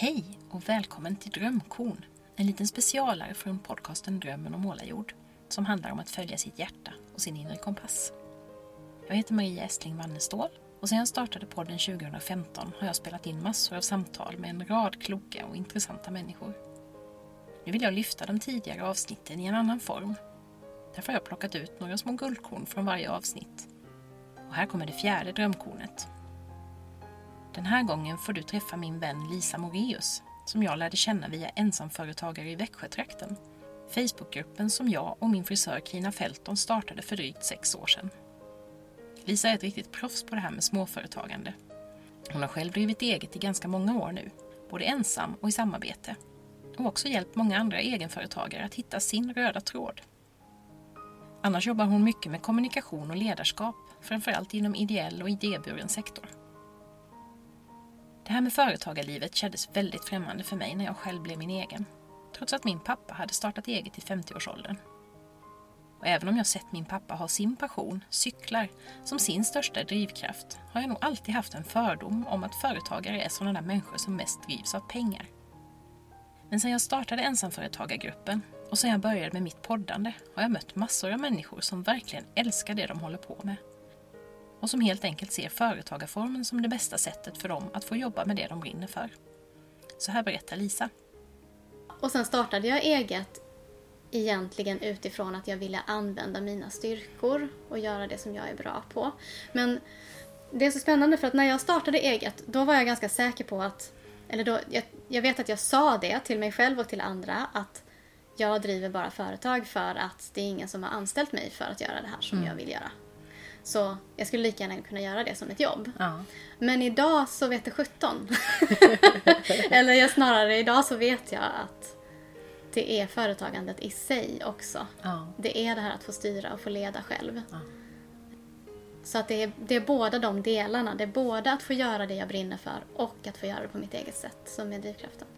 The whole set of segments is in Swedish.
Hej och välkommen till Drömkorn, en liten specialare från podcasten Drömmen om målarjord som handlar om att följa sitt hjärta och sin inre kompass. Jag heter Maria Estling Wannestål och sedan jag startade podden 2015 har jag spelat in massor av samtal med en rad kloka och intressanta människor. Nu vill jag lyfta de tidigare avsnitten i en annan form. Därför har jag plockat ut några små guldkorn från varje avsnitt. Och här kommer det fjärde drömkornet den här gången får du träffa min vän Lisa Moreus som jag lärde känna via ensamföretagare i Växjötrakten. Facebookgruppen som jag och min frisör Kina Felton startade för drygt sex år sedan. Lisa är ett riktigt proffs på det här med småföretagande. Hon har själv drivit eget i ganska många år nu, både ensam och i samarbete. Och också hjälpt många andra egenföretagare att hitta sin röda tråd. Annars jobbar hon mycket med kommunikation och ledarskap, framförallt inom ideell och idéburen sektor. Det här med företagarlivet kändes väldigt främmande för mig när jag själv blev min egen. Trots att min pappa hade startat eget i 50-årsåldern. Och även om jag sett min pappa ha sin passion, cyklar, som sin största drivkraft har jag nog alltid haft en fördom om att företagare är sådana där människor som mest drivs av pengar. Men sedan jag startade ensamföretagargruppen och sedan jag började med mitt poddande har jag mött massor av människor som verkligen älskar det de håller på med och som helt enkelt ser företagarformen som det bästa sättet för dem att få jobba med det de brinner för. Så här berättar Lisa. Och sen startade jag eget egentligen utifrån att jag ville använda mina styrkor och göra det som jag är bra på. Men det är så spännande för att när jag startade eget, då var jag ganska säker på att, eller då, jag, jag vet att jag sa det till mig själv och till andra, att jag driver bara företag för att det är ingen som har anställt mig för att göra det här som mm. jag vill göra. Så jag skulle lika gärna kunna göra det som ett jobb. Ja. Men idag så vet det 17. Eller jag snarare idag så vet jag att det är företagandet i sig också. Ja. Det är det här att få styra och få leda själv. Ja. Så att det är, det är båda de delarna. Det är både att få göra det jag brinner för och att få göra det på mitt eget sätt som är drivkraften.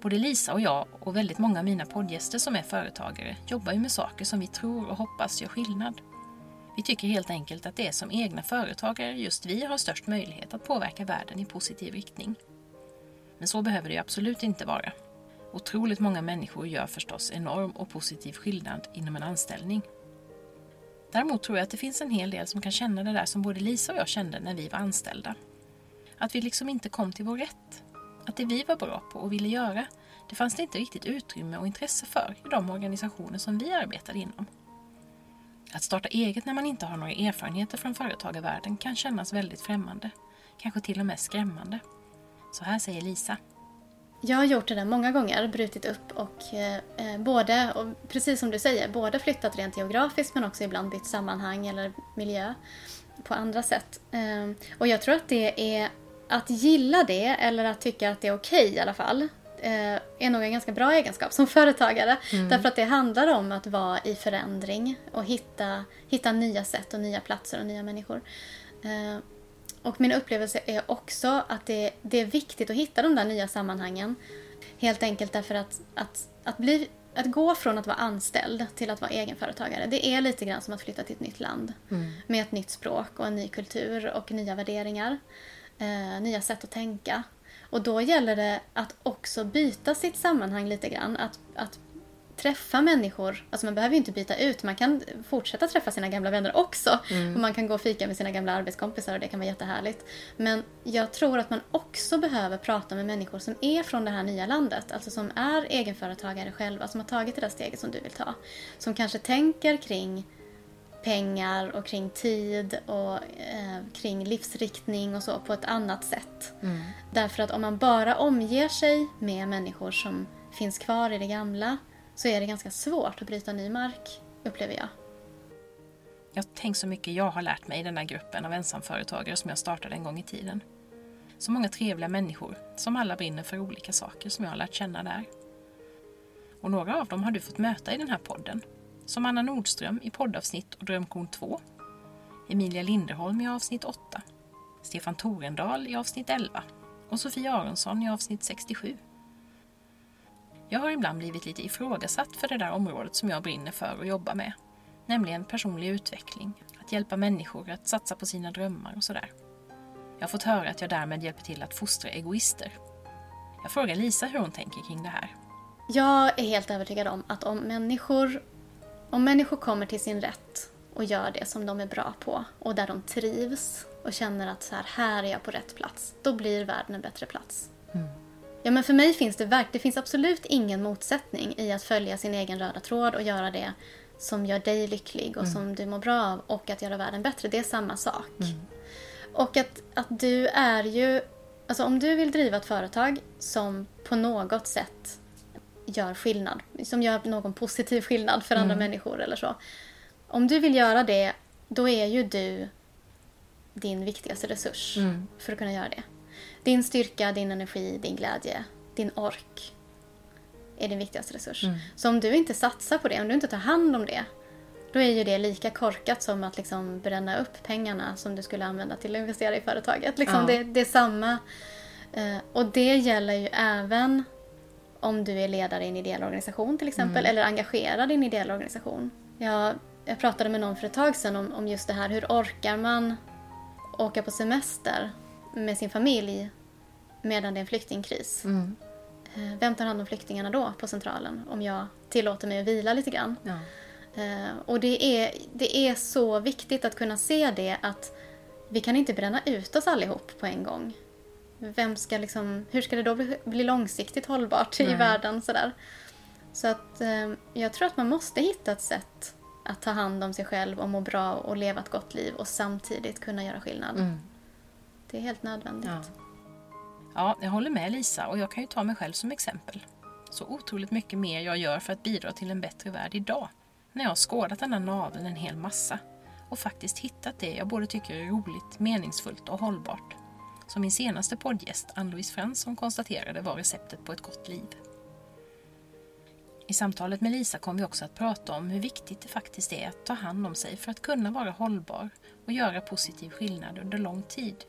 Både Lisa och jag och väldigt många av mina poddgäster som är företagare jobbar ju med saker som vi tror och hoppas gör skillnad. Vi tycker helt enkelt att det är som egna företagare just vi har störst möjlighet att påverka världen i positiv riktning. Men så behöver det absolut inte vara. Otroligt många människor gör förstås enorm och positiv skillnad inom en anställning. Däremot tror jag att det finns en hel del som kan känna det där som både Lisa och jag kände när vi var anställda. Att vi liksom inte kom till vår rätt. Att det vi var bra på och ville göra, det fanns det inte riktigt utrymme och intresse för i de organisationer som vi arbetade inom. Att starta eget när man inte har några erfarenheter från företagarvärlden kan kännas väldigt främmande. Kanske till och med skrämmande. Så här säger Lisa. Jag har gjort det där många gånger, brutit upp och eh, eh både, och precis som du säger, både flyttat rent geografiskt men också ibland bytt sammanhang eller miljö på andra sätt. Eh, och jag tror att det är att gilla det eller att tycka att det är okej okay, i alla fall är nog en ganska bra egenskap som företagare. Mm. Därför att det handlar om att vara i förändring och hitta, hitta nya sätt och nya platser och nya människor. Eh, och min upplevelse är också att det, det är viktigt att hitta de där nya sammanhangen. Helt enkelt därför att, att, att, bli, att gå från att vara anställd till att vara egenföretagare, det är lite grann som att flytta till ett nytt land. Mm. Med ett nytt språk och en ny kultur och nya värderingar. Eh, nya sätt att tänka. Och då gäller det att också byta sitt sammanhang lite grann. Att, att träffa människor. Alltså man behöver ju inte byta ut, man kan fortsätta träffa sina gamla vänner också. Mm. Och man kan gå och fika med sina gamla arbetskompisar och det kan vara jättehärligt. Men jag tror att man också behöver prata med människor som är från det här nya landet. Alltså som är egenföretagare själva, som har tagit det där steget som du vill ta. Som kanske tänker kring pengar och kring tid och eh, kring livsriktning och så på ett annat sätt. Mm. Därför att om man bara omger sig med människor som finns kvar i det gamla så är det ganska svårt att bryta ny mark, upplever jag. Jag tänkt så mycket jag har lärt mig i den här gruppen av ensamföretagare som jag startade en gång i tiden. Så många trevliga människor som alla brinner för olika saker som jag har lärt känna där. Och några av dem har du fått möta i den här podden som Anna Nordström i poddavsnitt och Drömkorn 2, Emilia Linderholm i avsnitt 8, Stefan Torendal i avsnitt 11 och Sofia Aronsson i avsnitt 67. Jag har ibland blivit lite ifrågasatt för det där området som jag brinner för och jobbar med, nämligen personlig utveckling, att hjälpa människor att satsa på sina drömmar och sådär. Jag har fått höra att jag därmed hjälper till att fostra egoister. Jag frågar Lisa hur hon tänker kring det här. Jag är helt övertygad om att om människor, om människor kommer till sin rätt och gör det som de är bra på och där de trivs och känner att så här, här är jag på rätt plats, då blir världen en bättre plats. Mm. Ja, men för mig finns det, verk, det finns absolut ingen motsättning i att följa sin egen röda tråd och göra det som gör dig lycklig och Mm. som du mår bra av och att göra världen bättre. Det är samma sak. Mm. Och att, att du är ju... Alltså om du vill driva ett företag som på något sätt gör skillnad, som gör någon positiv skillnad för andra människor eller så. Om du vill göra det, då är ju du din viktigaste resurs Mm. för att kunna göra det. Din styrka, din energi, din glädje, din ork är din viktigaste resurs. Mm. Så om du inte satsar på det, om du inte tar hand om det, då är ju det lika korkat som att liksom bränna upp pengarna som du skulle använda till att investera i företaget. Liksom Ja. det, det är samma. Eh, Och det gäller ju även om du är ledare i en ideell organisation till exempel, eller engagerad i en ideell organisation. Jag, jag pratade med någon för ett tag sedan om, om just det här, hur orkar man åka på semester med sin familj medan det är en flyktingkris? Mm. Eh, Vem tar hand om flyktingarna då på centralen om jag tillåter mig att vila lite grann? Ja. Eh, Och det är, det är så viktigt att kunna se det att vi kan inte bränna ut oss allihop på en gång. Vem ska liksom, hur ska det då bli, bli långsiktigt hållbart i Nej. världen? Sådär. Så att eh, jag tror att man måste hitta ett sätt att ta hand om sig själv och må bra och leva ett gott liv och samtidigt kunna göra skillnad. Mm. Det är helt nödvändigt. Ja. ja, jag håller med Lisa och jag kan ju ta mig själv som exempel. Så otroligt mycket mer jag gör för att bidra till en bättre värld idag. När jag har skådat den här naveln en hel massa och faktiskt hittat det jag både tycker är roligt, meningsfullt och hållbart. Som min senaste poddgäst Ann-Louise Fransson konstaterade var receptet på ett gott liv. I samtalet med Lisa kom vi också att prata om hur viktigt det faktiskt är att ta hand om sig för att kunna vara hållbar och göra positiv skillnad under lång tid.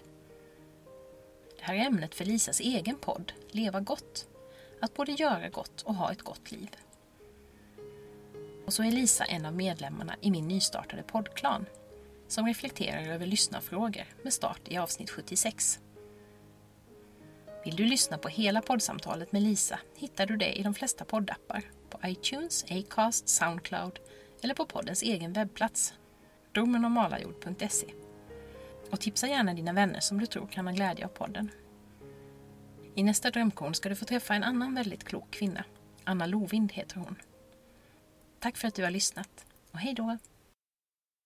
Det här är ämnet för Lisas egen podd, Leva gott. Att både göra gott och ha ett gott liv. Och så är Lisa en av medlemmarna i min nystartade poddklan som reflekterar över lyssnarfrågor med start i avsnitt 76. Vill du lyssna på hela poddsamtalet med Lisa hittar du det i de flesta poddappar, på iTunes, Acast, Soundcloud eller på poddens egen webbplats, drömmenormalajord.se. Och tipsa gärna dina vänner som du tror kan ha glädje av podden. I nästa drömkorn ska du få träffa en annan väldigt klok kvinna. Anna Lovind heter hon. Tack för att du har lyssnat och hej då!